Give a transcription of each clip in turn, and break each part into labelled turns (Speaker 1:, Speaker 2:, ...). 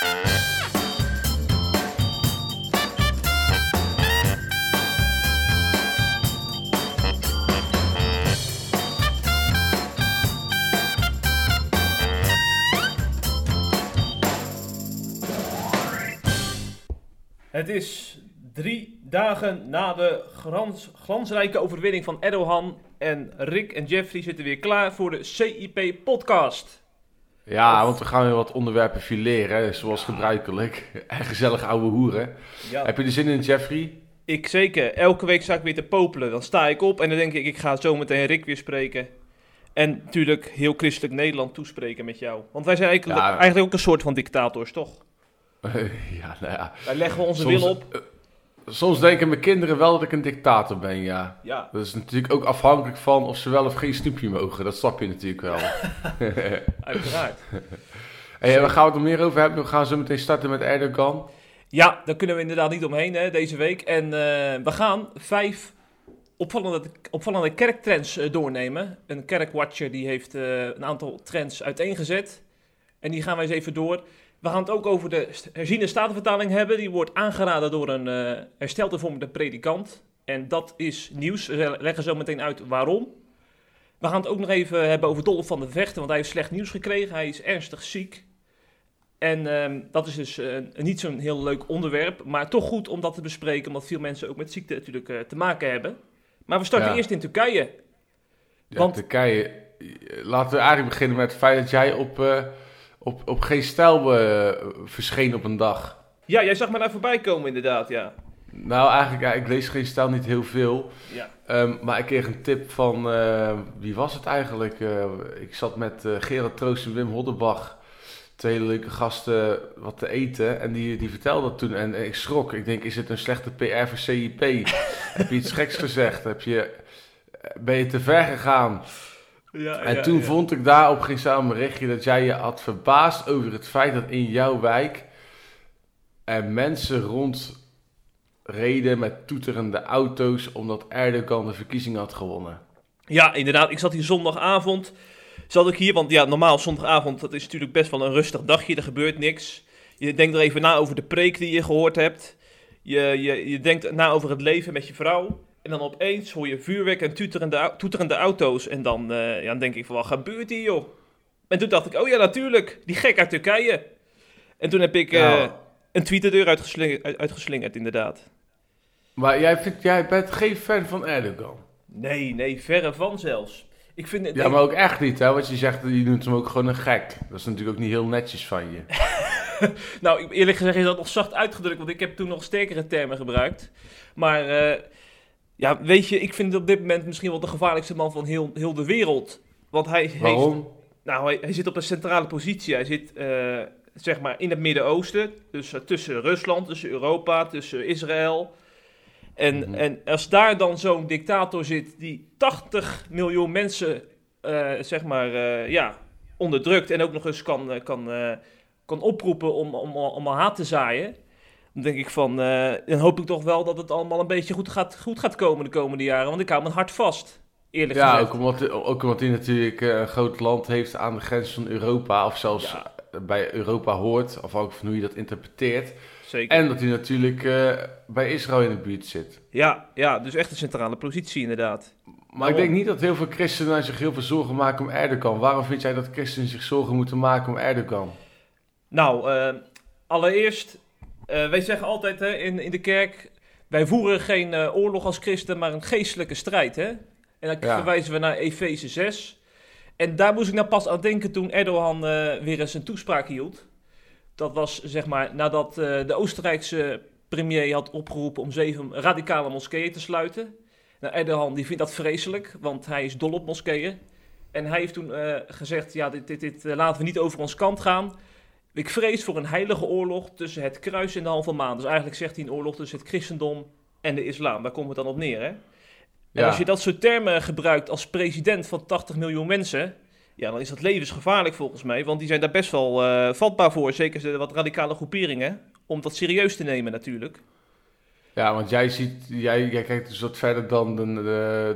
Speaker 1: Het is drie dagen na de glans, glansrijke overwinning van Erdogan. En Rick en Jeffrey zitten weer klaar voor de CIP-podcast.
Speaker 2: Ja, want we gaan weer wat onderwerpen fileren, zoals gebruikelijk. En gezellig ouwe hoeren.
Speaker 1: Ja,
Speaker 2: Heb je er zin in, Jeffrey?
Speaker 1: ik zeker. Elke week sta ik weer te popelen. Dan sta ik op en dan denk ik, ik ga zo meteen Rick weer spreken. En natuurlijk heel christelijk Nederland toespreken met jou. Want wij zijn eigenlijk,
Speaker 2: Ja.
Speaker 1: eigenlijk ook een soort van dictators, toch?
Speaker 2: ja, nou ja.
Speaker 1: Wij leggen onze
Speaker 2: Soms-
Speaker 1: wil op.
Speaker 2: Soms denken mijn kinderen wel dat ik een dictator ben, ja.
Speaker 1: Ja,
Speaker 2: Dat is natuurlijk ook afhankelijk van of ze wel of geen snoepje mogen. Dat snap je natuurlijk wel.
Speaker 1: uiteraard.
Speaker 2: hey, waar gaan we het nog meer over hebben? We gaan zo meteen starten met Erdogan.
Speaker 1: Ja, daar kunnen we inderdaad niet omheen hè, deze week. En eh, we gaan vijf opvallende, opvallende kerktrends eh, doornemen. Een kerkwatcher die heeft eh, een aantal trends uiteengezet. En die gaan wij eens even door. We gaan het ook over de herziene statenvertaling hebben. Die wordt aangeraden door een eh hersteld hervormde predikant. En dat is nieuws. We leggen zo meteen uit waarom. We gaan het ook nog even hebben over Dolf van de Vechten, want hij heeft slecht nieuws gekregen. Hij is ernstig ziek. En ehm, dat is dus eh, niet zo'n heel leuk onderwerp, maar toch goed om dat te bespreken, omdat veel mensen ook met ziekte natuurlijk eh, te maken hebben. Maar we starten
Speaker 2: Ja.
Speaker 1: eerst in Turkije.
Speaker 2: Ja,
Speaker 1: Want-
Speaker 2: Turkije. Laten we eigenlijk beginnen met het feit dat jij op, op, op geen stijl eh, verscheen op een dag.
Speaker 1: Ja, jij zag me daar voorbij komen inderdaad, ja.
Speaker 2: Nou, eigenlijk, ja, ik lees geen stijl niet heel veel.
Speaker 1: Ja,
Speaker 2: Ehm, maar ik kreeg een tip van, eh, wie was het eigenlijk? Eh, ik zat met Gerard Troost en Wim Hoddenbach, twee hele leuke gasten, wat te eten. En die, die vertelde dat toen en ik schrok. Ik denk, is het een slechte PR voor CIP? Heb je iets geks gezegd? Heb je, ben je te ver gegaan?
Speaker 1: Ja,
Speaker 2: En
Speaker 1: ja,
Speaker 2: toen
Speaker 1: ja.
Speaker 2: vond ik daar op geen samen berichtje dat jij je had verbaasd over het feit dat in jouw wijk er mensen rondreden met toeterende auto's omdat Erdogan de verkiezing had gewonnen.
Speaker 1: Ja, inderdaad. Ik zat hier zondagavond. Zat ik hier, want ja, normaal zondagavond, dat is natuurlijk best wel een rustig dagje. Er gebeurt niks. Je denkt er even na over de preek die je gehoord hebt. Je, je, je denkt na over het leven met je vrouw. En dan opeens hoor je vuurwerk en toeterende, toeterende auto's. En dan, eh, ja, dan denk ik van, wat gebeurt hier, joh? En toen dacht ik, oh ja, natuurlijk. Die gek uit Turkije. En toen heb ik eh,
Speaker 2: Ja.
Speaker 1: een tweet de deur uitgeslingerd, uit- uitgeslingerd, inderdaad.
Speaker 2: Maar jij, vindt, jij bent geen fan van Erdogan.
Speaker 1: Nee, nee, verre van zelfs. Ik vind het...
Speaker 2: Ja, maar ook echt niet, hè? Want je zegt, je noemt hem ook gewoon een gek. Dat is natuurlijk ook niet heel netjes van je.
Speaker 1: Nou, eerlijk gezegd is dat nog zacht uitgedrukt, want ik heb toen nog sterkere termen gebruikt. Maar eh, ja, weet je, ik vind het op dit moment misschien wel de gevaarlijkste man van heel, heel de wereld. Want hij, heeft,
Speaker 2: Waarom?
Speaker 1: nou, hij, hij zit op een centrale positie. Hij zit eh, zeg maar in het Midden-Oosten, dus eh, tussen Rusland, tussen Europa, tussen Israël. En,
Speaker 2: Mhm.
Speaker 1: en als daar dan zo'n dictator zit die 80 miljoen mensen, eh, zeg maar, ja, onderdrukt en ook nog eens kan, kan, kan oproepen om, om, om haat te zaaien. Dan denk ik van, eh, dan hoop ik toch wel dat het allemaal een beetje goed gaat, goed gaat komen de komende jaren. Want ik hou mijn hart vast, eerlijk
Speaker 2: Ja,
Speaker 1: gezegd.
Speaker 2: ook omdat, ook omdat hij natuurlijk eh, een groot land heeft aan de grens van Europa. Of zelfs
Speaker 1: Ja.
Speaker 2: bij Europa hoort, afhankelijk van hoe je dat interpreteert.
Speaker 1: Zeker.
Speaker 2: En dat hij natuurlijk eh, bij Israël in de buurt zit.
Speaker 1: Ja, ja, dus echt een centrale positie inderdaad.
Speaker 2: Maar
Speaker 1: Waarom?
Speaker 2: ik denk niet dat heel veel christenen zich heel veel zorgen maken om Erdogan. Waarom vind jij dat christenen zich zorgen moeten maken om Erdogan?
Speaker 1: Nou, allereerst, eh, wij zeggen altijd hè, in, in de kerk, wij voeren geen eh, oorlog als christen, maar een geestelijke strijd. Hè? En dan
Speaker 2: Ja.
Speaker 1: verwijzen we naar Efeze 6. En daar moest ik nou pas aan denken toen Erdogan eh, weer eens een toespraak hield. Dat was zeg maar nadat de Oostenrijkse premier had opgeroepen om zeven radicale moskeeën te sluiten. Nou, Erdogan die vindt dat vreselijk, want hij is dol op moskeeën. En hij heeft toen gezegd, ja, dit, dit, dit laten we niet over ons kant gaan. Ik vrees voor een heilige oorlog tussen het kruis en de halve maan. Dus eigenlijk zegt hij een oorlog tussen het christendom en de islam. Daar komt het dan op neer, hè? En
Speaker 2: Ja.
Speaker 1: als je dat soort termen gebruikt als president van 80 miljoen mensen... Ja, dan is dat levensgevaarlijk volgens mij. Want die zijn daar best wel eh, vatbaar voor. Zeker de wat radicale groeperingen. Om dat serieus te nemen natuurlijk.
Speaker 2: Ja, want jij ziet, jij, jij kijkt dus wat verder dan, dan,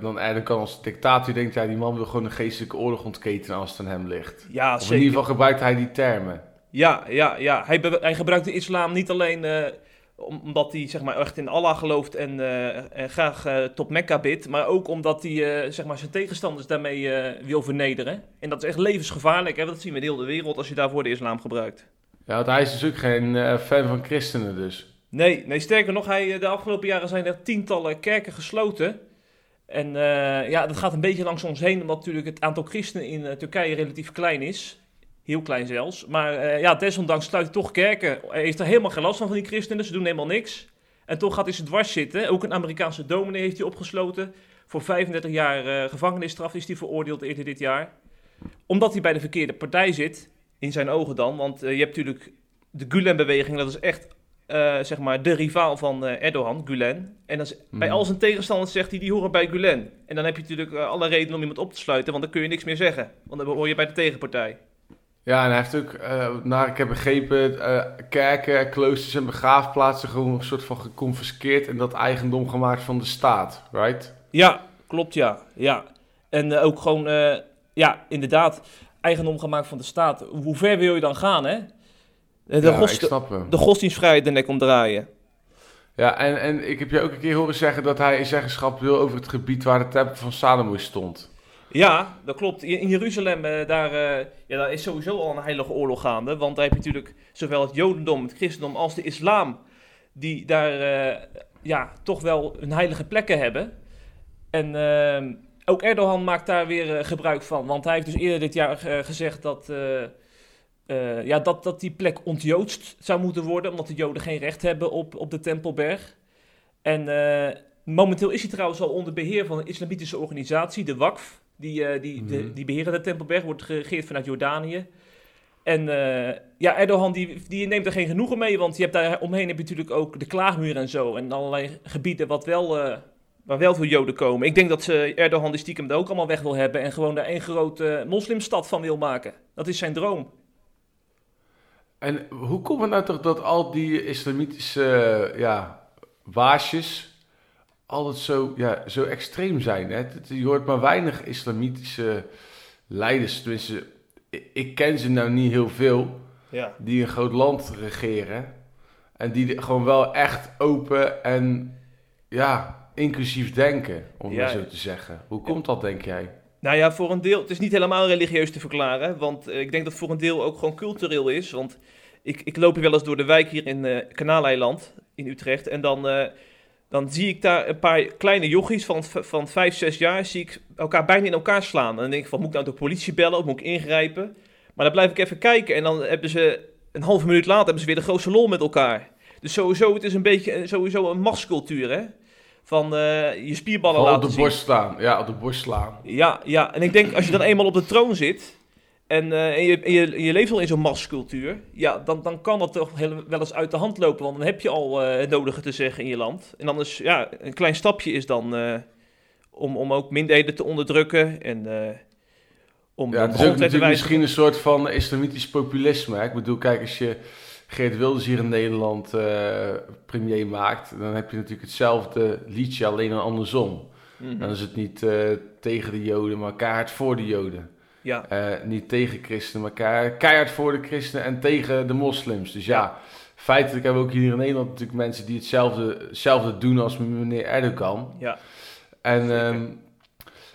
Speaker 2: dan Erdogan als dictator. Je denkt, ja, die man wil gewoon een geestelijke oorlog ontketenen als het aan hem ligt.
Speaker 1: Ja,
Speaker 2: Of in
Speaker 1: zeker.
Speaker 2: ieder geval gebruikt hij die termen.
Speaker 1: Ja, ja, ja. Hij, hij gebruikt de islam niet alleen eh, om- omdat hij zeg maar, echt in Allah gelooft en, eh, en graag eh, tot Mekka bidt, maar ook omdat hij zeg maar, zijn tegenstanders daarmee wil vernederen. En dat is echt levensgevaarlijk. Hè? Dat zien we in heel de wereld als je daarvoor de islam gebruikt.
Speaker 2: Ja, want hij is dus ook geen fan van christenen dus.
Speaker 1: Nee, nee sterker nog, hij, de afgelopen jaren zijn er tientallen kerken gesloten. En ja, dat gaat een beetje langs ons heen, omdat natuurlijk het aantal christenen in Turkije relatief klein is. Heel klein zelfs. Maar eh, ja, desondanks sluit hij toch kerken. Hij heeft er helemaal geen last van van die christenen, ze doen helemaal niks. En toch gaat hij ze dwars zitten. Ook een Amerikaanse dominee heeft hij opgesloten. Voor 35 jaar eh, gevangenisstraf is hij veroordeeld eerder dit jaar. Omdat hij bij de verkeerde partij zit, in zijn ogen dan. Want eh, je hebt natuurlijk de Gulen-beweging, dat is echt zeg maar de rivaal van Erdogan, Gulen. En dat is, bij al zijn tegenstanders zegt hij, die horen bij Gulen. En dan heb je natuurlijk alle redenen om iemand op te sluiten, want dan kun je niks meer zeggen. Want dan hoor je bij de tegenpartij.
Speaker 2: Ja, en hij heeft ook, eh, naar ik heb begrepen, eh, kerken, kloosters en begraafplaatsen gewoon een soort van geconfiskeerd en dat eigendom gemaakt van de staat, right?
Speaker 1: Ja, klopt ja. ja. En eh, ook gewoon, ja, inderdaad, eigendom gemaakt van de staat. Hoe ver wil je dan gaan, hè? De,
Speaker 2: ja,
Speaker 1: gods- de godsdienstvrijheid de nek omdraaien.
Speaker 2: Ja, en, en ik heb je ook een keer horen zeggen dat hij zeggenschap wil over het gebied waar de tempel van Salomo stond.
Speaker 1: Ja, dat klopt. In Jeruzalem, eh, daar, eh, ja, daar is sowieso al een heilige oorlog gaande. Want daar heb je natuurlijk zowel het jodendom, het christendom als de islam... die daar eh, ja, toch wel hun heilige plekken hebben. En ook Erdogan maakt daar weer gebruik van. Want hij heeft dus eerder dit jaar gezegd dat, ja, dat, dat die plek ontjoodst zou moeten worden... omdat de joden geen recht hebben op, op de Tempelberg. En momenteel is hij trouwens al onder beheer van een islamitische organisatie, de WAKF... Die, eh, die, de,
Speaker 2: Mhm.
Speaker 1: die beheren de Tempelberg, wordt geregeerd vanuit Jordanië. En eh, ja, Erdogan die, die neemt er geen genoegen mee, want je hebt daar omheen heb je natuurlijk ook de klaagmuur en zo. En allerlei gebieden wat wel, eh, waar wel veel Joden komen. Ik denk dat ze Erdogan die stiekem er ook allemaal weg wil hebben en gewoon daar één grote moslimstad van wil maken. Dat is zijn droom.
Speaker 2: En hoe komt het nou toch dat al die islamitische ja, waasjes altijd zo, ja, zo extreem zijn? Hè? Je hoort maar weinig islamitische leiders, tenminste, ik, ken ze nou niet heel veel,
Speaker 1: Ja.
Speaker 2: die een groot land regeren. En die gewoon wel echt open en ja, inclusief denken, om
Speaker 1: Ja,
Speaker 2: maar zo te zeggen. Hoe komt dat, denk jij?
Speaker 1: Nou ja, voor een deel, het is niet helemaal religieus te verklaren, want eh, ik denk dat voor een deel ook gewoon cultureel is. Want ik, ik loop hier wel eens door de wijk hier in eh Kanaaleiland, in Utrecht, en dan, eh, dan zie ik daar een paar kleine jochies van, van 5, 6 jaar, zie ik elkaar bijna in elkaar slaan. En dan denk ik van, moet ik nou de politie bellen of moet ik ingrijpen? Maar dan blijf ik even kijken en dan hebben ze, een halve minuut later, hebben ze weer de grootste lol met elkaar. Dus sowieso, het is een beetje, sowieso een machtscultuur, hè? Van eh, je spierballen
Speaker 2: op
Speaker 1: laten
Speaker 2: de
Speaker 1: zien.
Speaker 2: borst slaan. Ja, op de borst slaan.
Speaker 1: Ja, ja, en ik denk als je dan eenmaal op de troon zit en, eh, en, je, en je, je leeft al in zo'n machtscultuur, ja, dan, dan kan dat toch heel, wel eens uit de hand lopen, want dan heb je al eh, het nodige te zeggen in je land. En dan is, ja, een klein stapje is dan eh, om, om ook minderheden te onderdrukken en om
Speaker 2: Ja, het is ook natuurlijk misschien een soort van islamitisch populisme. Hè? Ik bedoel, kijk, als je Geert Wilders hier in Nederland premier maakt, dan heb je natuurlijk hetzelfde liedje, alleen dan andersom.
Speaker 1: Mhm.
Speaker 2: Dan is het niet tegen de Joden, maar keihard voor de Joden.
Speaker 1: Ja,
Speaker 2: Eh, niet tegen christenen, maar keihard, keihard voor de christenen en tegen de moslims. Dus ja, feitelijk hebben we ook hier in Nederland natuurlijk mensen die hetzelfde, hetzelfde doen als meneer Erdogan.
Speaker 1: ja,
Speaker 2: En, ehm,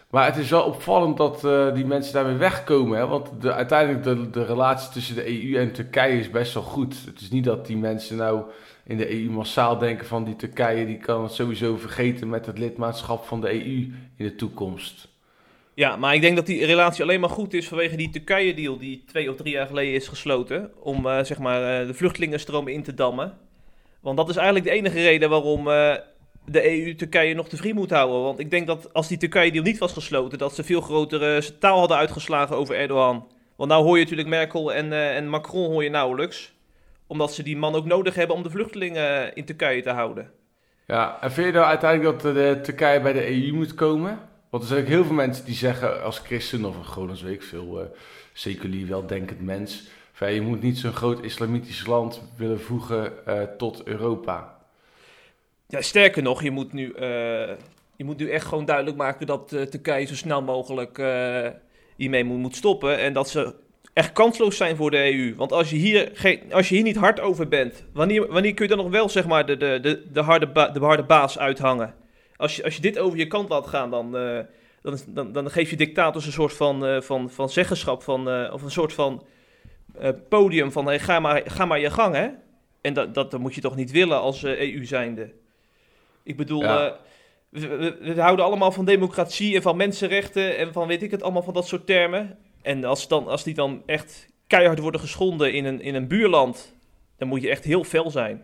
Speaker 2: maar het is wel opvallend dat eh, die mensen daarmee wegkomen. Hè? Want de, uiteindelijk de, de relatie tussen de EU en Turkije is best wel goed. Het is niet dat die mensen nou in de EU massaal denken van die Turkije... die kan het sowieso vergeten met het lidmaatschap van de EU in de toekomst.
Speaker 1: Ja, maar ik denk dat die relatie alleen maar goed is vanwege die Turkije-deal die twee of drie jaar geleden is gesloten. Om eh, zeg maar eh, de vluchtelingenstroom in te dammen. Want dat is eigenlijk de enige reden waarom eh, de EU Turkije nog te vriend moet houden. Want ik denk dat als die Turkije-deal niet was gesloten, dat ze veel grotere taal hadden uitgeslagen over Erdogan. Want nou hoor je natuurlijk Merkel en, en Macron hoor je nauwelijks. Omdat ze die man ook nodig hebben om de vluchtelingen in Turkije te houden.
Speaker 2: Ja, en vind je nou uiteindelijk dat de Turkije bij de EU moet komen? Want er zijn ook heel veel mensen die zeggen als christen of gewoon als weet ik veel, eh seculier weldenkend mens... Van, je moet niet zo'n groot islamitisch land willen voegen eh, tot Europa.
Speaker 1: Ja, sterker nog, je moet nu, eh, je moet nu echt gewoon duidelijk maken dat Turkije zo snel mogelijk hiermee moet, moet stoppen. En dat ze echt kansloos zijn voor de EU. Want als je hier, geen, als je hier niet hard over bent, wanneer, wanneer kun je dan nog wel zeg maar, de, de, de, de, harde, de harde baas uithangen? Als je, als je dit over je kant laat gaan, dan, uh, dan, dan, dan geef je dictators een soort van, uh, van, van zeggenschap, van, uh, of een soort van podium van hey, ga, maar, ga maar je gang. Hè? En dat, dat, dat moet je toch niet willen als EU zijnde. Ik bedoel, ja. we, we, houden allemaal van democratie en van mensenrechten en van weet ik het allemaal van dat soort termen. En als, dan, als die dan echt keihard worden geschonden in een, in een buurland, dan moet je echt heel fel zijn.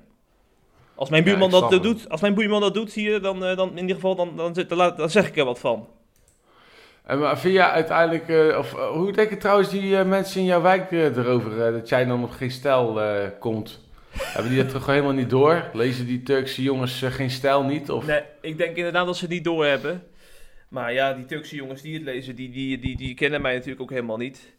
Speaker 1: Als mijn buurman, ja, dat, doet, als mijn buurman dat doet hier, dan, uh, dan in ieder geval, dan, dan, dan, dan, zeg ik er wat van.
Speaker 2: En maar vind jij uiteindelijk, uh, of uh, hoe denken trouwens die mensen in jouw wijk erover, dat jij dan op geen stijl komt? Hebben die dat toch helemaal niet door? Lezen die Turkse jongens geen stijl niet? Of?
Speaker 1: Nee, ik denk inderdaad dat ze het niet door hebben. Maar ja, die Turkse jongens die het lezen, die, die, die, die kennen mij natuurlijk ook helemaal niet.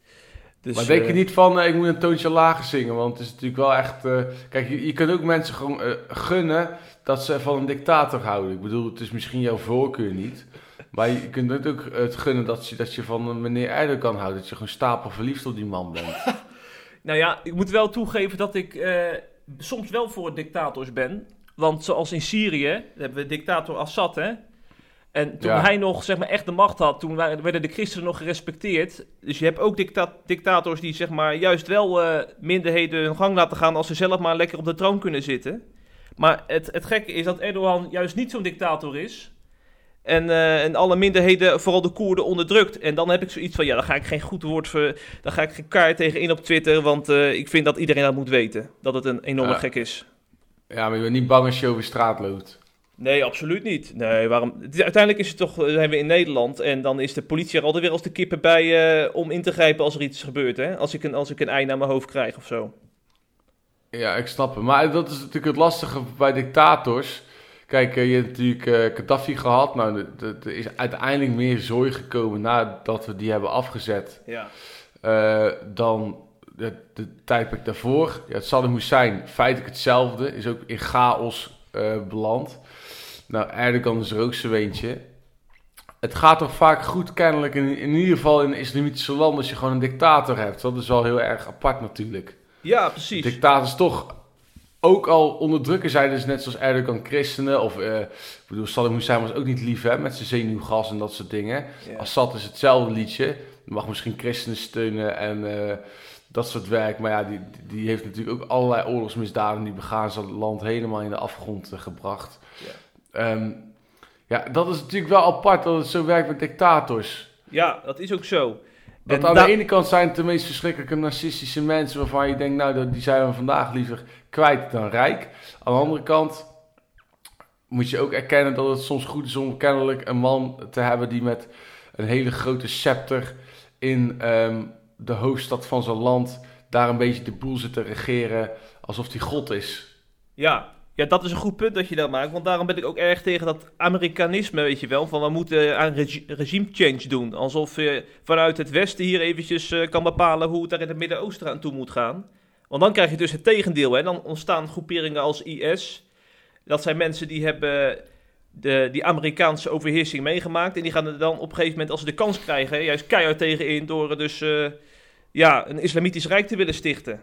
Speaker 2: Dus, maar denk je uh, niet van, uh, ik moet een toontje lager zingen? Want het is natuurlijk wel echt... Uh, kijk, je, je kunt ook mensen gewoon gunnen dat ze van een dictator houden. Ik bedoel, het is misschien jouw voorkeur niet. Maar je kunt ook het gunnen dat je, dat je van meneer Erdogan houdt. Dat je gewoon stapel verliefd op die man bent.
Speaker 1: nou ja, ik moet wel toegeven dat ik soms wel voor dictators ben. Want zoals in Syrië, hebben we dictator Assad, hè? En toen hij nog zeg maar, echt de macht had, toen werden de christenen nog gerespecteerd. Dus je hebt ook dicta dictators die zeg maar, juist wel uh, minderheden hun gang laten gaan als ze zelf maar lekker op de troon kunnen zitten. Maar het, het gekke is dat Erdogan juist niet zo'n dictator is. En, uh, en alle minderheden, vooral de Koerden, onderdrukt. En dan heb ik zoiets van, ja, dan ga ik geen goed woord voor... Dan ga ik geen kaart tegen in op Twitter, want uh, ik vind dat iedereen dat moet weten. Dat het een enorme gek is.
Speaker 2: Ja, maar je bent niet bang als je over straat loopt.
Speaker 1: Nee, absoluut niet. Nee, waarom? Uiteindelijk is het toch, zijn we in Nederland en dan is de politie er altijd weer als de kippen bij uh, om in te grijpen als er iets gebeurt. Hè? Als, ik een, als ik een ei naar mijn hoofd krijg of zo.
Speaker 2: Ja, ik snap het. Maar dat is natuurlijk het lastige bij dictators. Kijk, uh, je hebt natuurlijk uh, Gaddafi gehad. Nou, er is uiteindelijk meer zooi gekomen nadat we die hebben afgezet.
Speaker 1: Ja.
Speaker 2: dan de, de tijdperk daarvoor. Ja, het Saddam Hussein, feitelijk hetzelfde. Is ook in chaos beland. Nou, Erdogan is er ook zo eentje. Het gaat toch vaak goed, kennelijk, in, in ieder geval in islamitische landen, als je gewoon een dictator hebt. Dat is wel heel erg apart natuurlijk.
Speaker 1: Ja, precies.
Speaker 2: Dictators toch ook al onderdrukken zijn, dus net zoals Erdogan christenen. Of, uh, ik bedoel, Saddam Hussein was ook niet lief, hè, met zijn zenuwgas en dat soort dingen. Ja. Assad is hetzelfde liedje. Je mag misschien christenen steunen en uh, dat soort werk. Maar ja, die, die heeft natuurlijk ook allerlei oorlogsmisdaden die begaan zijn land helemaal in de afgrond uh, gebracht. Ja. Um, ja, dat is natuurlijk wel apart dat het zo werkt met dictators.
Speaker 1: Ja, dat is ook zo.
Speaker 2: Dat aan de ene kant zijn het de meest verschrikkelijke narcistische mensen waarvan je denkt, nou, die zijn we vandaag liever kwijt dan rijk. Aan de andere kant moet je ook erkennen dat het soms goed is om kennelijk een man te hebben die met een hele grote scepter in um, de hoofdstad van zijn land daar een beetje de boel zit te regeren alsof hij God is.
Speaker 1: Ja, ja, dat is een goed punt dat je dat maakt. Want daarom ben ik ook erg tegen dat Amerikanisme, weet je wel. Van we moeten aan regi regime change doen. Alsof je vanuit het Westen hier eventjes uh, kan bepalen hoe het daar in het Midden-Oosten aan toe moet gaan. Want dan krijg je dus het tegendeel. Hè. Dan ontstaan groeperingen als IS. Dat zijn mensen die hebben de, die Amerikaanse overheersing meegemaakt. En die gaan er dan op een gegeven moment, als ze de kans krijgen, juist keihard tegenin. Door dus uh, ja, een islamitisch rijk te willen stichten.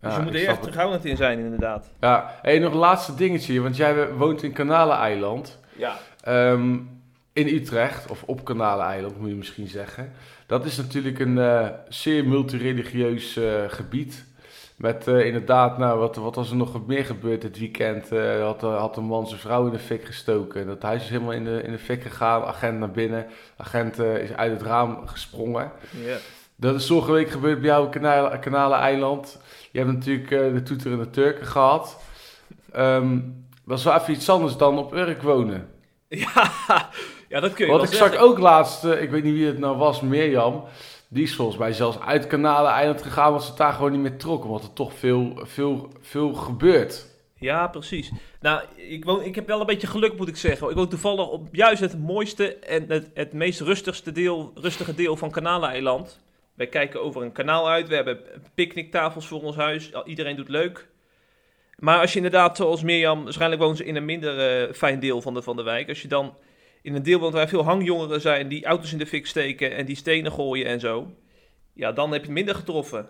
Speaker 1: Dus we moeten er echt terughoudend in zijn, inderdaad.
Speaker 2: Ja, hey, nog een laatste dingetje, want jij woont in Kanaleneiland.
Speaker 1: Ja.
Speaker 2: Um, in Utrecht, of op Kanaleneiland moet je misschien zeggen. Dat is natuurlijk een uh, zeer multireligieus uh, gebied. Met uh, inderdaad, nou, wat, wat was er nog meer gebeurd dit weekend? had, had een man zijn vrouw in de fik gestoken. Dat huis is helemaal in de, in de fik gegaan. Agent naar binnen. Agent is uit het raam gesprongen.
Speaker 1: Ja.
Speaker 2: Dat is vorige week gebeurd bij jou in Kanaleneiland. Je hebt natuurlijk uh, de toeterende Turken gehad. Um, dat is wel even iets anders dan op Urk wonen.
Speaker 1: Ja, ja dat kun je
Speaker 2: Want
Speaker 1: ik
Speaker 2: zag ook laatst, uh, ik weet niet wie het nou was, Mirjam. Die is volgens mij zelfs uit Kanalen Eiland gegaan, want ze daar gewoon niet meer trokken. Want er toch veel, veel, veel gebeurt.
Speaker 1: Ja, precies. Nou, ik, woon, ik heb wel een beetje geluk, moet ik zeggen. Ik woon toevallig op juist het mooiste en het, het meest rustigste deel, rustige deel van Kanaleiland. Wij kijken over een kanaal uit. We hebben picknicktafels voor ons huis. Iedereen doet leuk. Maar als je inderdaad, zoals Mirjam, waarschijnlijk woont ze in een minder uh, fijn deel van de, van de wijk. Als je dan in een deel woont waar veel hangjongeren zijn die auto's in de fik steken en die stenen gooien en zo. ja, dan heb je minder getroffen.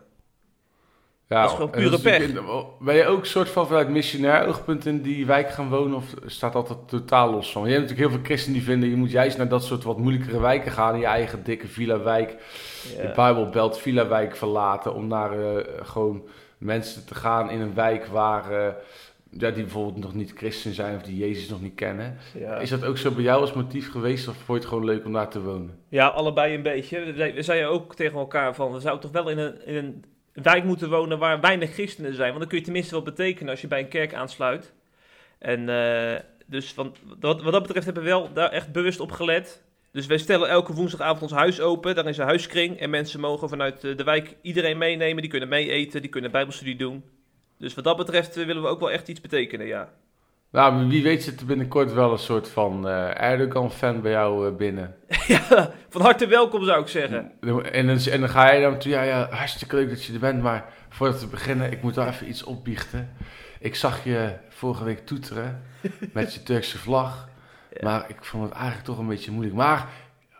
Speaker 2: Ja,
Speaker 1: Dat is gewoon pure
Speaker 2: in- ben je ook soort van vanuit missionair oogpunt in die wijk gaan wonen of staat dat er totaal los van? Je hebt natuurlijk heel veel christenen die vinden je moet juist naar dat soort wat moeilijkere wijken gaan, je eigen dikke villa-wijk,
Speaker 1: Ja.
Speaker 2: de Bijbelbelt villa-wijk verlaten om naar eh, gewoon mensen te gaan in een wijk waar eh, ja, die bijvoorbeeld nog niet christen zijn of die Jezus nog niet kennen.
Speaker 1: Ja.
Speaker 2: Is dat ook zo bij jou als motief geweest of vond je het gewoon leuk om daar te wonen?
Speaker 1: Ja, allebei een beetje. We zeiden ook tegen elkaar van, we zouden toch wel in een, in een wijk moeten wonen waar weinig christenen zijn. Want dan kun je tenminste wat betekenen als je bij een kerk aansluit. En eh, dus van, wat, wat dat betreft hebben we wel daar echt bewust op gelet. Dus wij stellen elke woensdagavond ons huis open. Daar is een huiskring. En mensen mogen vanuit de wijk iedereen meenemen. Die kunnen mee eten, die kunnen bijbelstudie doen. Dus wat dat betreft eh, willen we ook wel echt iets betekenen, ja.
Speaker 2: Nou, wie weet zit er binnenkort wel een soort van eh, Erdogan-fan bij jou eh, binnen.
Speaker 1: ja, van harte welkom zou ik zeggen.
Speaker 2: En dan, en dan ga je dan toe, ja, ja, hartstikke leuk dat je er bent, maar voordat we beginnen, ik moet wel even iets opbiechten. Ik zag je vorige week toeteren met je Turkse vlag,
Speaker 1: Ja.
Speaker 2: maar ik vond het eigenlijk toch een beetje moeilijk. Maar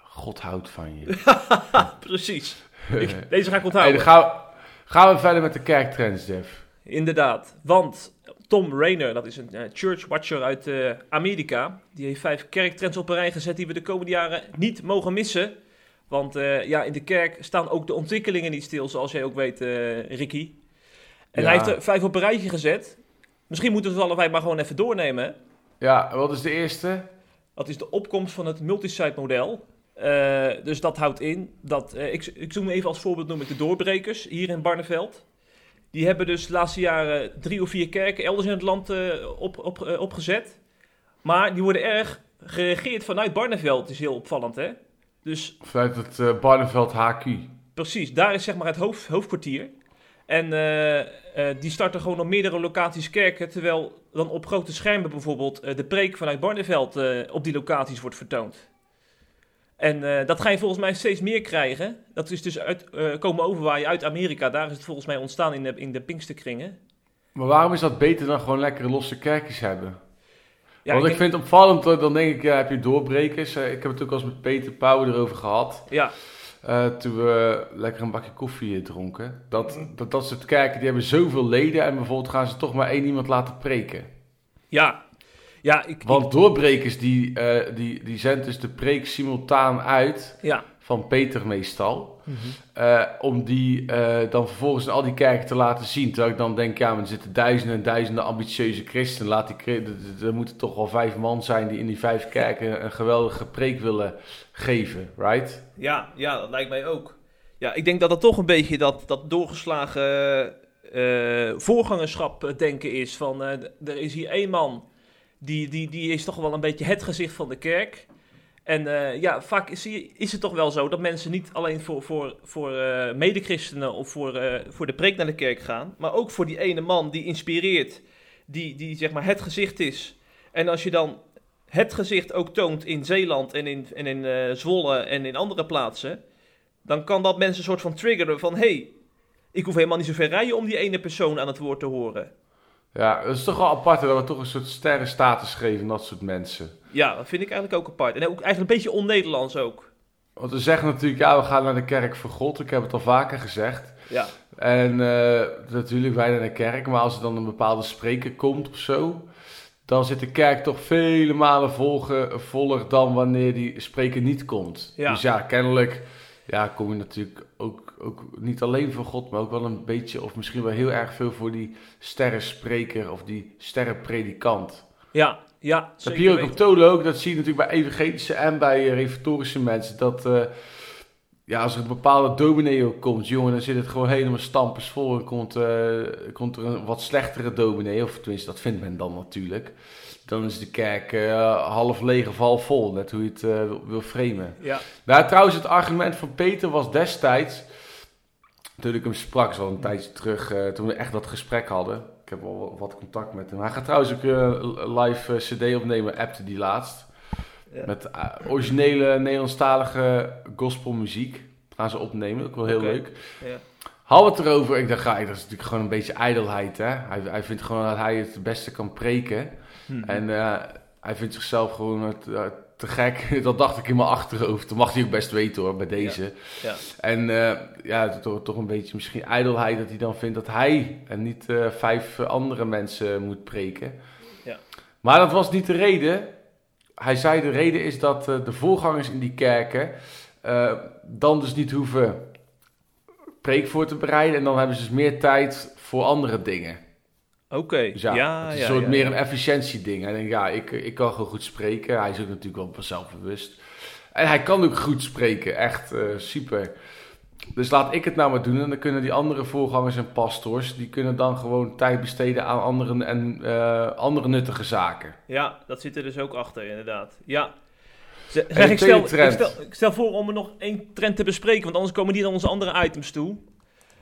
Speaker 2: God houdt van je.
Speaker 1: Precies. Ik- deze ga ik
Speaker 2: Hey,
Speaker 1: onthouden.
Speaker 2: dan gaan, we, gaan we verder met de kerktrends, Jeff.
Speaker 1: Inderdaad, want Tom Rayner, dat is een eh, church watcher uit eh, Amerika, die heeft vijf kerktrends op een rij gezet die we de komende jaren niet mogen missen. Want eh, ja, in de kerk staan ook de ontwikkelingen niet stil, zoals jij ook weet, Ricky. En
Speaker 2: Ja.
Speaker 1: hij heeft er vijf op een rijtje gezet. Misschien moeten we het allebei maar gewoon even doornemen.
Speaker 2: Ja, wat is de eerste?
Speaker 1: Dat is de opkomst van het multisite model. Dus dat houdt in dat, ik, ik zoom even als voorbeeld noem ik de doorbrekers hier in Barneveld. Die hebben dus de laatste jaren drie of vier kerken elders in het land eh, op, op, eh, opgezet. Maar die worden erg geregeerd vanuit Barneveld, is heel opvallend hè. Dus
Speaker 2: Vanuit het eh Barneveld HQ.
Speaker 1: precies, daar is zeg maar het hoofd, hoofdkwartier. En die starten gewoon op meerdere locaties kerken, terwijl dan op grote schermen bijvoorbeeld de preek vanuit Barneveld op die locaties wordt vertoond. En eh, dat ga je volgens mij steeds meer krijgen. Dat is dus uit, eh, komen overwaaien uit Amerika. Daar is het volgens mij ontstaan in de, in de Pinksterkringen.
Speaker 2: Maar waarom is dat beter dan gewoon lekkere losse kerkjes hebben?
Speaker 1: Ja,
Speaker 2: Want ik, vind het opvallend, dan denk ik, ja, heb je doorbrekers. Eh, ik heb het ook al eens met Peter Pauw erover gehad.
Speaker 1: Ja,
Speaker 2: toen we lekker een bakje koffie dronken. Dat, dat, dat soort kerken, die hebben zoveel leden. En bijvoorbeeld gaan ze toch maar één iemand laten preken.
Speaker 1: ja. Ja, ik,
Speaker 2: Want doorbrekers, die, eh, die, die zendt dus de preek simultaan uit.
Speaker 1: ja.
Speaker 2: Van Peter meestal. eh, om die eh, dan vervolgens in al die kerken te laten zien. Terwijl ik dan denk, ja, maar er zitten duizenden en duizenden ambitieuze christenen. Laat die, er- er moeten toch wel vijf man zijn die in die vijf kerken een geweldige preek willen geven, right?
Speaker 1: Ja, ja, dat lijkt mij ook. Ja, ik denk dat dat toch een beetje dat, dat doorgeslagen eh, voorgangerschap denken is. Van eh, er is hier één man, die, die, die is toch wel een beetje het gezicht van de kerk. En eh, ja, vaak is, is het toch wel zo dat mensen niet alleen voor, voor, voor eh, medechristenen of voor, eh, voor de preek naar de kerk gaan. Maar ook voor die ene man die inspireert, die, die zeg maar het gezicht is. En als je dan het gezicht ook toont in Zeeland en in, en in Zwolle en in andere plaatsen, dan kan dat mensen een soort van triggeren van hé, hey, ik hoef helemaal niet zo ver rijden om die ene persoon aan het woord te horen.
Speaker 2: Ja, dat is toch wel apart hè, dat we toch een soort sterrenstatus geven aan dat soort mensen.
Speaker 1: Ja, dat vind ik eigenlijk ook apart. En ook eigenlijk een beetje on-Nederlands ook.
Speaker 2: Want we zeggen natuurlijk, ja, we gaan naar de kerk voor God. Ik heb het al vaker gezegd.
Speaker 1: Ja,
Speaker 2: En eh, natuurlijk wij naar de kerk, maar als er dan een bepaalde spreker komt of zo, dan zit de kerk toch vele malen voller dan wanneer die spreker niet komt.
Speaker 1: Ja.
Speaker 2: Dus ja, kennelijk ja, kom je natuurlijk ook, ook niet alleen voor God, maar ook wel een beetje, of misschien wel heel erg veel voor die sterrenspreker of die sterrenpredikant.
Speaker 1: ja, ja.
Speaker 2: Dat heb je hier ook op Tolen ook, dat zie je natuurlijk bij evangelische en bij eh, reformatorische mensen, dat eh, ja, als er een bepaalde dominee ook komt, jongen, dan zit het gewoon helemaal stampers vol en komt, eh, komt er een wat slechtere dominee, of tenminste dat vindt men dan natuurlijk. Dan is de kerk half leeg of half vol, net hoe je het wil- wil framen.
Speaker 1: Ja,
Speaker 2: Nou, trouwens, het argument van Peter was destijds, toen ik hem sprak, zo een tijdje terug, eh, toen we echt dat gesprek hadden. Ik heb al wat contact met hem. Hij gaat trouwens ook eh, een live eh, CD opnemen, appte die laatst.
Speaker 1: Ja.
Speaker 2: Met eh, originele Nederlandstalige gospelmuziek. Gaan ze opnemen, ook wel heel leuk.
Speaker 1: ja.
Speaker 2: Hou het erover. Ik dacht, ga, dat is natuurlijk gewoon een beetje ijdelheid. Hè? Hij, hij vindt gewoon dat hij het beste kan preken.
Speaker 1: Hm.
Speaker 2: En eh, hij vindt zichzelf gewoon het, eh, te gek. Dat dacht ik in mijn achterhoofd. Dat mag hij ook best weten hoor, bij deze.
Speaker 1: Ja.
Speaker 2: En eh, ja, toch, toch een beetje misschien ijdelheid dat hij dan vindt dat hij en niet eh, vijf andere mensen moet preken.
Speaker 1: Ja.
Speaker 2: Maar dat was niet de reden. Hij zei de reden is dat eh, de voorgangers in die kerken eh, dan dus niet hoeven preek voor te bereiden. En dan hebben ze dus meer tijd voor andere dingen.
Speaker 1: Oké.
Speaker 2: Dus ja,
Speaker 1: ja,
Speaker 2: het is
Speaker 1: ja,
Speaker 2: soort
Speaker 1: ja,
Speaker 2: meer een efficiëntieding. Hij denkt, ja, ik, ik kan gewoon goed spreken. Hij is ook natuurlijk wel zelfbewust. En hij kan ook goed spreken, echt eh, super. Dus laat ik het nou maar doen. En dan kunnen die andere voorgangers en pastors... die kunnen dan gewoon tijd besteden aan andere, en, eh, andere nuttige zaken.
Speaker 1: Ja, dat zit er dus ook achter, inderdaad. Ja. Zeg, ik, stel, ik, stel, ik stel voor om er nog één trend te bespreken, want anders komen die naar onze andere items toe.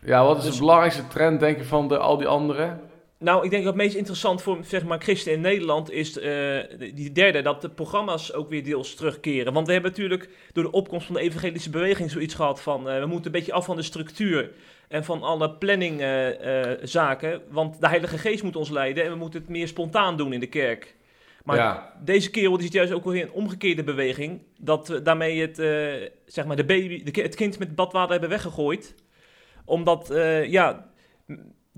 Speaker 2: Ja, wat is
Speaker 1: Dus-
Speaker 2: de belangrijkste trend, denk je, van de, al die anderen?
Speaker 1: Nou, ik denk dat het meest interessant voor zeg maar, christen in Nederland is eh, die derde, dat de programma's ook weer deels terugkeren. Want we hebben natuurlijk door de opkomst van de evangelische beweging zoiets gehad van, eh, we moeten een beetje af van de structuur en van alle planningzaken, want de Heilige Geest moet ons leiden en we moeten het meer spontaan doen in de kerk. Maar
Speaker 2: ja,
Speaker 1: deze kerel die zit juist ook weer in een omgekeerde beweging. Dat we daarmee het, eh, zeg maar de baby, de, het kind met het badwater hebben weggegooid. Omdat, eh, ja,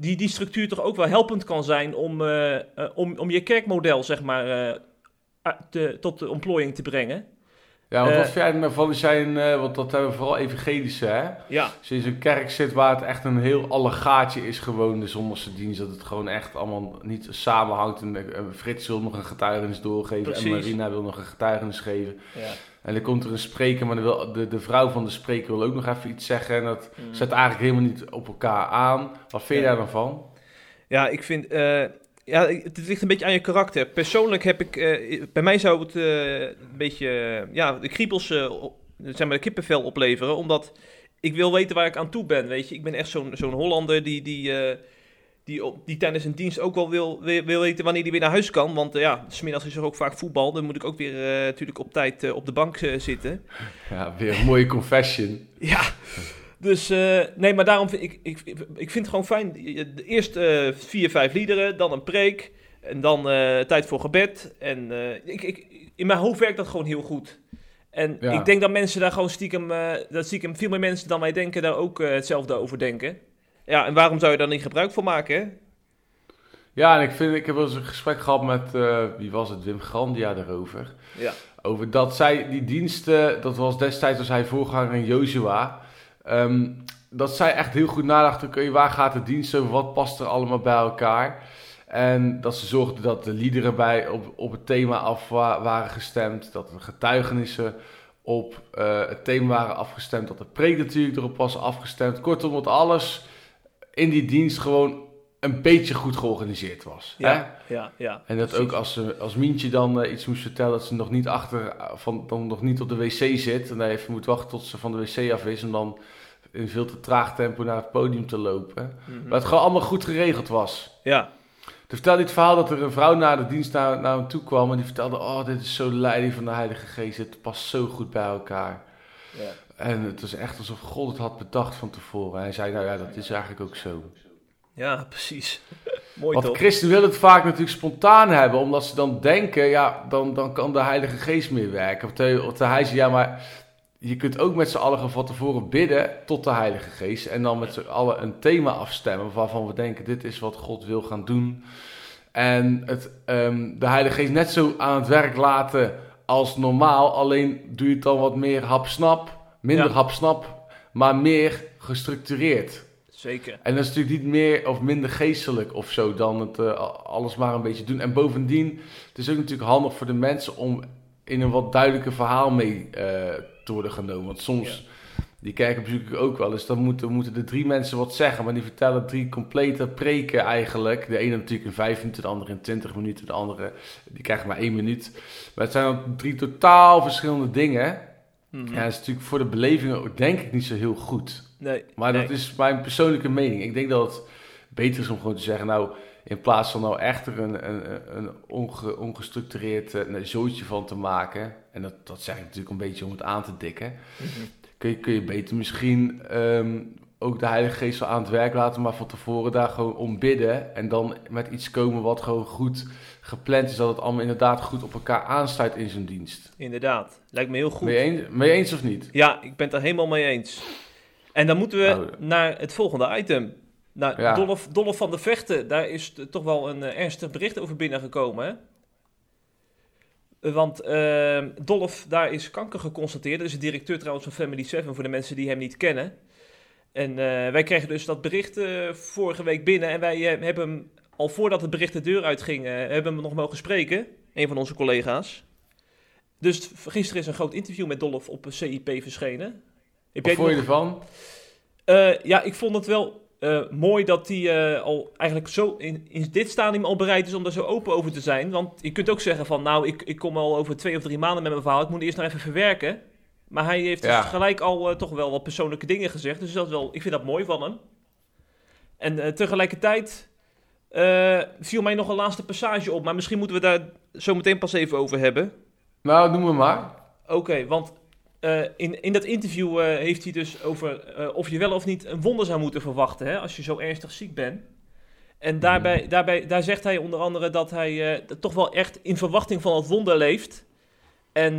Speaker 1: die, die structuur toch ook wel helpend kan zijn om, eh, eh, om, om je kerkmodel, zeg maar, eh, te- tot de ontplooiing te brengen.
Speaker 2: ja want wat vind jij nou van zijn... want dat hebben we vooral evangelische, hè?
Speaker 1: Ja,
Speaker 2: in zo'n kerk zit waar het echt een heel allegaatje is, gewoon de zondagse dienst, dat het gewoon echt allemaal niet samenhangt. En, Frits wil nog een getuigenis doorgeven
Speaker 1: Precies.
Speaker 2: en Marina wil nog een getuigenis geven.
Speaker 1: ja.
Speaker 2: En dan komt er een spreker, maar wil, de, de vrouw van de spreker wil ook nog even iets zeggen. En dat
Speaker 1: Mm.
Speaker 2: zet eigenlijk helemaal niet op elkaar aan. Wat vind je
Speaker 1: Ja.
Speaker 2: daar dan van?
Speaker 1: Ja, ik vind. eh, ja, het ligt een beetje aan je karakter. Persoonlijk heb ik. eh, bij mij zou het eh, een beetje. ja, de kriebels. eh, zeg maar de kippenvel opleveren. Omdat ik wil weten waar ik aan toe ben. Weet je, ik ben echt zo'n zo'n Hollander die. die eh, die, op, die tijdens een dienst ook wel wil, wil, weten wanneer hij weer naar huis kan. Want eh, ja, smiddags is er ook vaak voetbal. Dan moet ik ook weer eh, natuurlijk op tijd eh, op de bank zitten.
Speaker 2: Ja, weer een mooie confession.
Speaker 1: Ja, dus nee, maar daarom vind ik, ik, ik vind het gewoon fijn. Eerst vier, vijf liederen, dan een preek en dan tijd voor gebed. En ik, ik, in mijn hoofd werkt dat gewoon heel goed. En
Speaker 2: Ja.
Speaker 1: ik denk dat mensen daar gewoon stiekem, dat stiekem veel meer mensen dan wij denken, daar ook hetzelfde over denken. Ja, en waarom zou je daar niet gebruik van maken? Hè?
Speaker 2: Ja, en ik, vind, ik heb wel eens een gesprek gehad met, eh, wie was het, Wim Grandia daarover.
Speaker 1: Ja.
Speaker 2: Over dat zij, die diensten, dat was destijds was hij voorganger in Joshua. ehm, dat zij echt heel goed nadachten, oké, waar gaat de dienst over, wat past er allemaal bij elkaar. En dat ze zorgden dat de liederen bij, op, op het thema af wa- waren gestemd, dat de getuigenissen op eh, het thema waren afgestemd, dat de preek natuurlijk erop was afgestemd. Kortom, dat alles in die dienst gewoon een beetje goed georganiseerd was. hè?
Speaker 1: Ja, ja, ja.
Speaker 2: En dat
Speaker 1: precies.
Speaker 2: ook als, ze, als Mientje dan eh, iets moest vertellen dat ze nog niet achter, eh, van, dan nog niet op de wc zit. En dan even moet wachten tot ze van de wc af is. Om dan in veel te traag tempo naar het podium te lopen.
Speaker 1: Mhm.
Speaker 2: Maar het gewoon allemaal goed geregeld was.
Speaker 1: Ja,
Speaker 2: Toen vertelde hij het verhaal dat er een vrouw na de dienst naar, naar hem toe kwam. En die vertelde, oh dit is zo leiding van de Heilige Geest. Het past zo goed bij elkaar.
Speaker 1: ja.
Speaker 2: En het was echt alsof God het had bedacht van tevoren. En hij zei, nou ja, dat is eigenlijk ook zo.
Speaker 1: ja precies. Mooi
Speaker 2: Want
Speaker 1: toch?
Speaker 2: christen willen het vaak natuurlijk spontaan hebben, omdat ze dan denken, ja, dan, dan kan de Heilige Geest meer werken. Of, de, hij zegt, ja, maar je kunt ook met z'n allen van tevoren bidden tot de Heilige Geest. En dan met z'n allen een thema afstemmen waarvan we denken, dit is wat God wil gaan doen. En het, ehm, de Heilige Geest net zo aan het werk laten als normaal, alleen doe je het dan wat meer hapsnap, minder
Speaker 1: Ja.
Speaker 2: hapsnap, maar meer gestructureerd.
Speaker 1: Zeker.
Speaker 2: En dat is natuurlijk niet meer of minder geestelijk of zo dan het eh, alles maar een beetje doen. En bovendien, het is ook natuurlijk handig voor de mensen om in een wat duidelijker verhaal mee eh, te worden genomen. Want soms, die kijken bezoek ik ook wel eens, dan moeten, moeten de drie mensen wat zeggen, maar die vertellen drie complete preken eigenlijk. De ene natuurlijk in vijf minuten, de andere in twintig minuten, de andere die krijgt maar één minuut. Maar het zijn dan drie totaal verschillende dingen.
Speaker 1: Mhm.
Speaker 2: Ja, dat is natuurlijk voor de beleving ook denk ik niet zo heel goed.
Speaker 1: Nee,
Speaker 2: Maar
Speaker 1: nee.
Speaker 2: dat is mijn persoonlijke mening. Ik denk dat het beter is om gewoon te zeggen, nou, in plaats van nou echt er een, een, een onge, ongestructureerd eh, een zootje van te maken, en dat, dat zeg ik natuurlijk een beetje om het aan te dikken,
Speaker 1: Mhm.
Speaker 2: kun je, kun je beter misschien ehm, ook de Heilige Geest wel aan het werk laten, maar van tevoren daar gewoon om bidden. En dan met iets komen wat gewoon goed gepland is, dat het allemaal inderdaad goed op elkaar aansluit in zijn dienst.
Speaker 1: Inderdaad, lijkt me heel goed.
Speaker 2: Mee eens, mee eens of niet?
Speaker 1: Ja, ik ben het er helemaal mee eens. En dan moeten we
Speaker 2: Nou,
Speaker 1: naar het volgende item. Nou,
Speaker 2: Ja.
Speaker 1: Dolf, Dolf van de Vechten, daar is toch wel een eh, ernstig bericht over binnengekomen, hè? Eh, Want ehm Dolf, daar is kanker geconstateerd. Dat is de directeur trouwens van Family 7, voor de mensen die hem niet kennen. En eh, wij kregen dus dat bericht eh, vorige week binnen. En wij eh, hebben hem, al voordat het bericht de deur uitging, eh, hebben we nog mogen spreken. Een van onze collega's. Dus gisteren is een groot interview met Dolf op een CIP verschenen. Heb
Speaker 2: Wat vond je ervan?
Speaker 1: eh, ja, ik vond het wel eh, mooi dat hij eh, al eigenlijk zo in, in dit stadium al bereid is om daar zo open over te zijn. Want je kunt ook zeggen van, nou, ik, ik kom al over twee of drie maanden met mijn verhaal. Ik moet eerst nog even verwerken. Maar hij heeft
Speaker 2: Ja.
Speaker 1: dus gelijk al eh, toch wel wat persoonlijke dingen gezegd. Dus dat is wel, ik vind dat mooi van hem. En eh, tegelijkertijd eh, viel mij nog een laatste passage op. Maar misschien moeten we daar zo meteen pas even over hebben.
Speaker 2: Nou, noem me maar.
Speaker 1: Oké, want eh, in, in dat interview eh, heeft hij dus over of je wel of niet een wonder zou moeten verwachten hè, als je zo ernstig ziek bent. En daarbij, daarbij, daar zegt hij onder andere dat hij toch wel echt in verwachting van het wonder leeft. En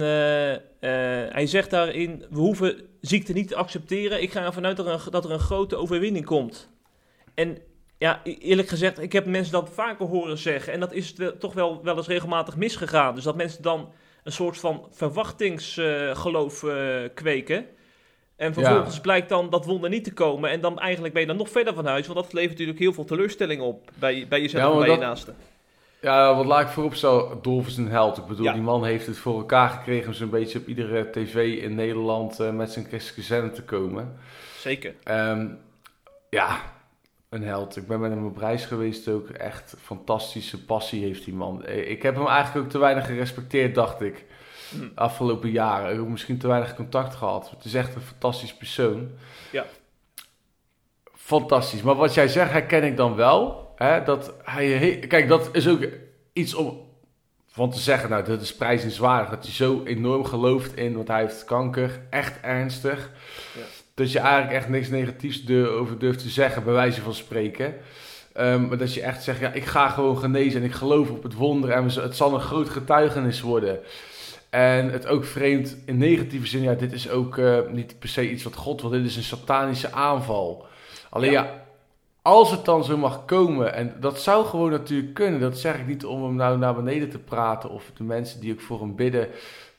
Speaker 1: hij zegt daarin, we hoeven ziekte niet te accepteren. Ik ga ervan uit dat er een, dat er een grote overwinning komt. En ja, e- eerlijk gezegd, ik heb mensen dat vaker horen zeggen. En dat is toch wel, wel eens regelmatig misgegaan. Dus dat mensen dan een soort van verwachtingsgeloof eh, kweken. En vervolgens blijkt dan dat wonder niet te komen. En dan eigenlijk ben je dan nog verder van huis. Want dat levert natuurlijk heel veel teleurstelling op. Bij, bij jezelf
Speaker 2: Ja,
Speaker 1: en bij je naasten.
Speaker 2: Ja, wat laat ik voorop stel, Dolf is een held. Ik bedoel,
Speaker 1: Ja.
Speaker 2: die man heeft het voor elkaar gekregen om zo'n beetje op iedere tv in Nederland eh, met zijn christelijke zender te komen.
Speaker 1: Zeker.
Speaker 2: Ehm, ja, een held. Ik ben met hem op reis geweest ook. Echt fantastische passie heeft die man. Eh, Ik heb hem eigenlijk ook te weinig gerespecteerd, dacht ik.
Speaker 1: Hm.
Speaker 2: Afgelopen jaren. Ik heb misschien te weinig contact gehad. Het is echt een fantastisch persoon.
Speaker 1: Ja.
Speaker 2: Fantastisch. Maar wat jij zegt, herken ik dan wel. Hè, dat hij, kijk, dat is ook iets om van te zeggen. Nou, dat is prijzenswaardig. Dat hij zo enorm gelooft in, want hij heeft kanker. Echt ernstig.
Speaker 1: Ja.
Speaker 2: Dat je eigenlijk echt niks negatiefs over durft te zeggen, bij wijze van spreken. Ehm, maar dat je echt zegt, ja, ik ga gewoon genezen en ik geloof op het wonder en het zal een groot getuigenis worden. En het ook vreemd in negatieve zin, ja, dit is ook eh, niet per se iets wat God wil, dit is een satanische aanval. Alleen
Speaker 1: Ja.
Speaker 2: ja. als het dan zo mag komen, en dat zou gewoon natuurlijk kunnen, dat zeg ik niet om hem nou naar beneden te praten of de mensen die ook voor hem bidden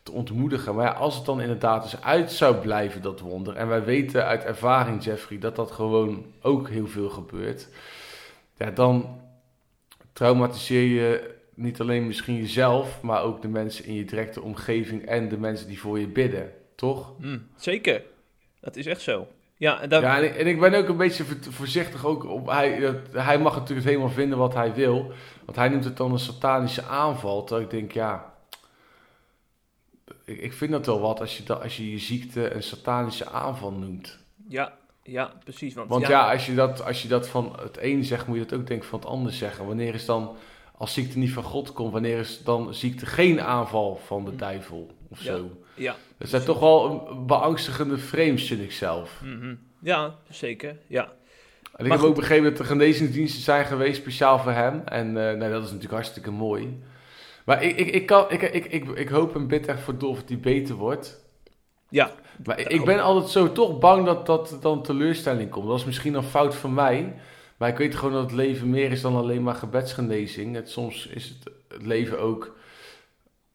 Speaker 2: te ontmoedigen. Maar ja, als het dan inderdaad dus uit zou blijven, dat wonder, en wij weten uit ervaring, Jeffrey, dat dat gewoon ook heel veel gebeurt, ja, dan traumatiseer je niet alleen misschien jezelf, maar ook de mensen in je directe omgeving en de mensen die voor je bidden, toch?
Speaker 1: Hm, zeker. Dat is echt zo. Ja,
Speaker 2: Ja, en ik, en ik ben ook een beetje vo- voorzichtig ook op. Hij, dat, hij mag natuurlijk helemaal vinden wat hij wil. Want hij noemt het dan een satanische aanval. Terwijl ik denk, ja. Ik, ik vind dat wel wat als je, dat, als je je ziekte een satanische aanval noemt.
Speaker 1: ja, ja, precies. Want,
Speaker 2: Want ja, als, je dat, als je dat van het een zegt, moet je dat ook denk ik van het ander zeggen. Wanneer is dan, als ziekte niet van God komt, wanneer is dan ziekte geen aanval van de duivel of
Speaker 1: Ja.
Speaker 2: zo?
Speaker 1: ja,
Speaker 2: Dat zijn toch wel een beangstigende frames, vind ik zelf.
Speaker 1: mhm. ja, zeker. Ja,
Speaker 2: En ik heb ook begrepen dat er genezingsdiensten zijn geweest speciaal voor hem. En eh, nou, dat is natuurlijk hartstikke mooi. Maar ik, ik, ik, kan, ik, ik, ik, ik hoop en bid echt voor Dolf dat hij beter wordt.
Speaker 1: ja,
Speaker 2: Maar ik, ik ben altijd zo toch bang dat dat dan teleurstelling komt. Dat is misschien een fout van mij. Maar ik weet gewoon dat het leven meer is dan alleen maar gebedsgenezing. Het, soms is het, het leven ook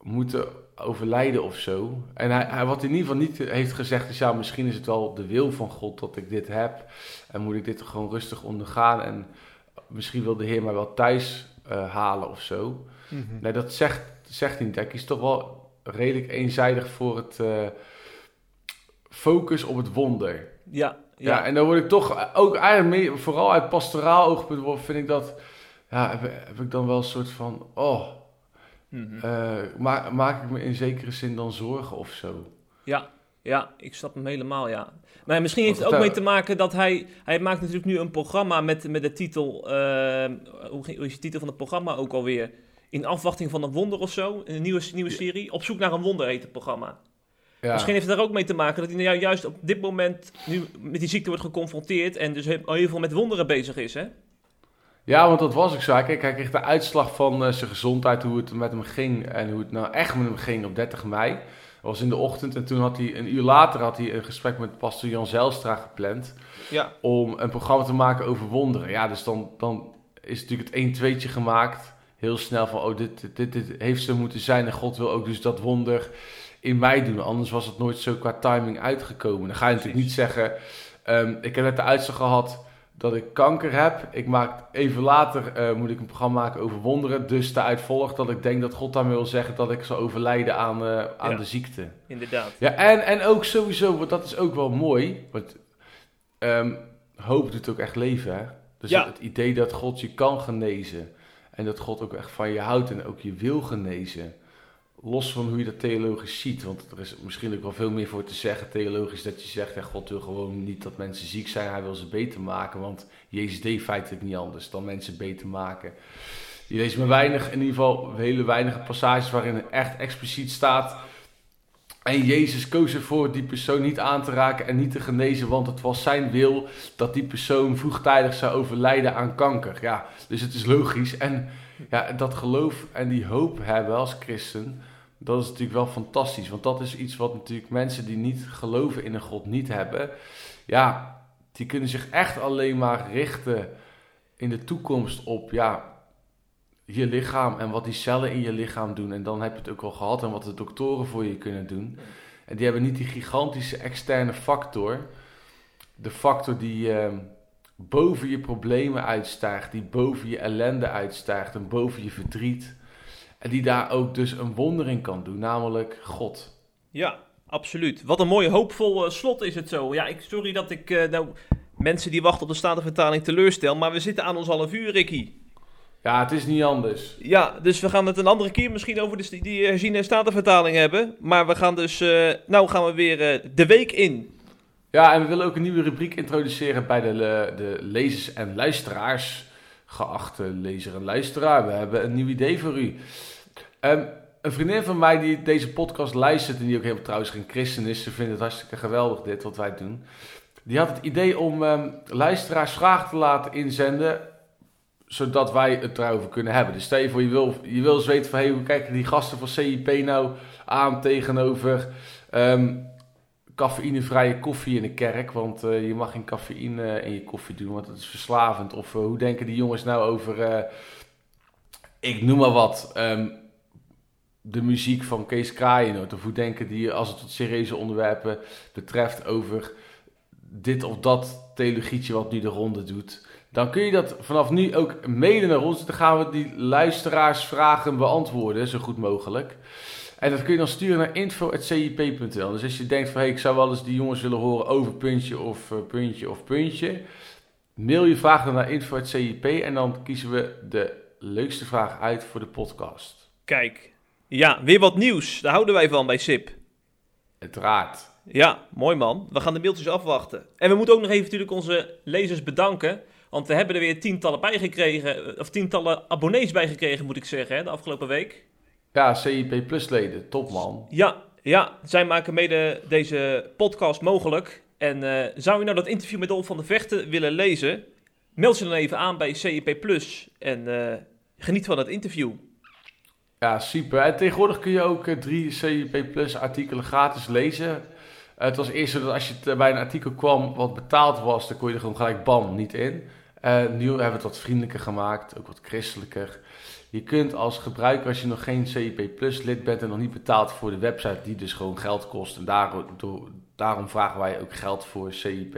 Speaker 2: moeten overlijden of zo. En hij, hij, wat hij in ieder geval niet heeft gezegd is... ja, misschien is het wel de wil van God dat ik dit heb. En moet ik dit gewoon rustig ondergaan. En misschien wil de Heer mij wel thuis eh, halen of zo.
Speaker 1: Mhm.
Speaker 2: Nee, dat zegt, zegt hij niet. Hij kiest toch wel redelijk eenzijdig voor het eh, focus op het wonder.
Speaker 1: ja,
Speaker 2: Ja.
Speaker 1: ja.
Speaker 2: en dan word ik toch ook eigenlijk meer, vooral uit pastoraal oogpunt, vind ik dat, ja, heb, heb ik dan wel een soort van, oh,
Speaker 1: Mhm.
Speaker 2: eh, maak, maak ik me in zekere zin dan zorgen of zo.
Speaker 1: Ja, ja, ik snap hem helemaal, ja. Maar misschien heeft het ook mee te maken dat hij... Hij maakt natuurlijk nu een programma met, met de titel... eh, hoe is de titel van het programma ook alweer? In afwachting van een wonder of zo. Een nieuwe, nieuwe serie. Op zoek naar een wonder heet het programma.
Speaker 2: Ja.
Speaker 1: Misschien heeft het daar ook mee te maken dat hij nou juist op dit moment nu met die ziekte wordt geconfronteerd en dus heel heel veel met wonderen bezig is, hè?
Speaker 2: Ja, want dat was ik zo. Kijk, hij kreeg de uitslag van eh, zijn gezondheid, hoe het met hem ging en hoe het nou echt met hem ging op 30 mei. Dat was in de ochtend en toen had hij een uur later had hij een gesprek met pastor Jan Zijlstra gepland
Speaker 1: Ja.
Speaker 2: om een programma te maken over wonderen. Ja, dus dan, dan is natuurlijk het 1 2tje gemaakt. Heel snel van, oh, dit, dit, dit heeft zo moeten zijn en God wil ook dus dat wonder in mij doen. Anders was het nooit zo qua timing uitgekomen. Dan ga je natuurlijk niet zeggen, ehm, ik heb net de uitslag gehad dat ik kanker heb. Ik maak even later eh, moet ik een programma maken over wonderen. Dus daaruit volgt dat ik denk dat God daarmee wil zeggen dat ik zal overlijden aan, eh, aan
Speaker 1: Ja.
Speaker 2: de ziekte.
Speaker 1: Inderdaad.
Speaker 2: Ja, en, en ook sowieso, want dat is ook wel mooi. Want ehm, hoop doet ook echt leven, hè? Dus
Speaker 1: Ja.
Speaker 2: het idee dat God je kan genezen. En dat God ook echt van je houdt en ook je wil genezen. Los van hoe je dat theologisch ziet. Want er is misschien ook wel veel meer voor te zeggen theologisch. Dat je zegt, ja, God wil gewoon niet dat mensen ziek zijn. Hij wil ze beter maken. Want Jezus deed feitelijk niet anders dan mensen beter maken. Je leest maar weinig, in ieder geval hele weinige passages waarin echt expliciet staat. En Jezus koos ervoor die persoon niet aan te raken en niet te genezen, want het was zijn wil dat die persoon vroegtijdig zou overlijden aan kanker. Ja, dus het is logisch. En ja, dat geloof en die hoop hebben als christen, dat is natuurlijk wel fantastisch. Want dat is iets wat natuurlijk mensen die niet geloven in een God niet hebben. Ja, die kunnen zich echt alleen maar richten in de toekomst op, ja, je lichaam en wat die cellen in je lichaam doen. En dan heb je het ook al gehad en wat de doktoren voor je kunnen doen. En die hebben niet die gigantische externe factor. De factor die eh, boven je problemen uitstijgt, die boven je ellende uitstijgt en boven je verdriet. En die daar ook dus een wonder in kan doen, namelijk God.
Speaker 1: Ja, absoluut. Wat een mooi hoopvol eh, slot is het zo. Ja, ik, sorry dat ik eh, nou mensen die wachten op de Statenvertaling teleurstel, maar we zitten aan ons half uur, Ricky.
Speaker 2: Ja, het is niet anders.
Speaker 1: Ja, dus we gaan het een andere keer misschien over de, die herziene Statenvertaling hebben. Maar we gaan dus, eh, nou gaan we weer eh, de week in.
Speaker 2: Ja, en we willen ook een nieuwe rubriek introduceren bij de, de lezers en luisteraars. Geachte lezer en luisteraar, we hebben een nieuw idee voor u. Ehm, een vriendin van mij die deze podcast luistert en die ook helemaal trouwens geen christen is, ze vindt het hartstikke geweldig dit wat wij doen. Die had het idee om ehm, luisteraars vragen te laten inzenden, zodat wij het daarover kunnen hebben. Dus stel je voor, je wil, je wil eens weten van, hey, hoe kijken die gasten van CIP nou aan tegenover ehm, cafeïnevrije koffie in de kerk? Want eh, je mag geen cafeïne in je koffie doen, want dat is verslavend. Of eh, hoe denken die jongens nou over, eh, ik noem maar wat, ehm, de muziek van Kees Kraaienoord? Of hoe denken die, als het tot serieuze onderwerpen betreft, over dit of dat theologietje wat nu de ronde doet? Dan kun je dat vanaf nu ook mailen naar ons. Dan gaan we die luisteraarsvragen beantwoorden, zo goed mogelijk. En dat kun je dan sturen naar info.cip.nl. Dus als je denkt van, hey, ik zou wel eens die jongens willen horen over puntje of eh, puntje of puntje. Mail je vraag dan naar info.cip en dan kiezen we de leukste vraag uit voor de podcast.
Speaker 1: Kijk, ja, weer wat nieuws. Daar houden wij van bij SIP.
Speaker 2: Uiteraard.
Speaker 1: Ja, mooi man. We gaan de mailtjes afwachten. En we moeten ook nog even natuurlijk onze lezers bedanken. Want we hebben er weer tientallen bij gekregen. eh, Of tientallen abonnees bij gekregen, moet ik zeggen, hè, de afgelopen week.
Speaker 2: Ja, CIP Plus leden, top man.
Speaker 1: Ja, ja, zij maken mede deze podcast mogelijk. En eh, zou je nou dat interview met Dolf van de Vechten willen lezen? Meld je dan even aan bij CIP Plus en eh, geniet van het interview.
Speaker 2: Ja, super. En tegenwoordig kun je ook drie CIP Plus artikelen gratis lezen. Het was eerst zo dat als je bij een artikel kwam wat betaald was, dan kon je er gewoon gelijk bam niet in. Eh, nu hebben we het wat vriendelijker gemaakt, ook wat christelijker. Je kunt als gebruiker, als je nog geen CIP Plus lid bent en nog niet betaald voor de website, die dus gewoon geld kost. En daarom vragen wij ook geld voor CIP.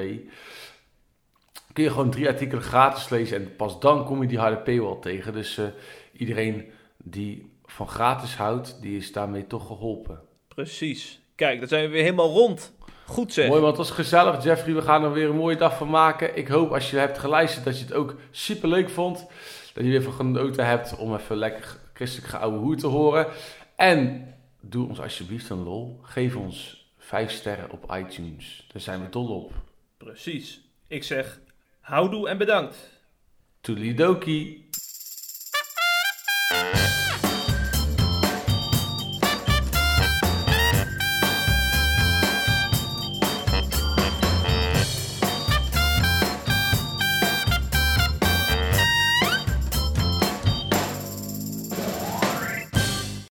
Speaker 2: Kun je gewoon drie artikelen gratis lezen en pas dan kom je die harde paywall tegen. Dus eh, iedereen die van gratis houdt, die is daarmee toch geholpen.
Speaker 1: Precies. Kijk, dan zijn we weer helemaal rond. Goed zeg.
Speaker 2: Mooi, want het was gezellig, Jeffrey. We gaan er weer een mooie dag van maken. Ik hoop als je hebt geluisterd dat je het ook super leuk vond. Dat je weer van genoten hebt om even lekker christelijk geouwe hoer te horen. En doe ons alsjeblieft een lol. Geef ons vijf sterren op iTunes. Daar zijn we dol op.
Speaker 1: Precies. Ik zeg houdoe en bedankt.
Speaker 2: Toedelidokie.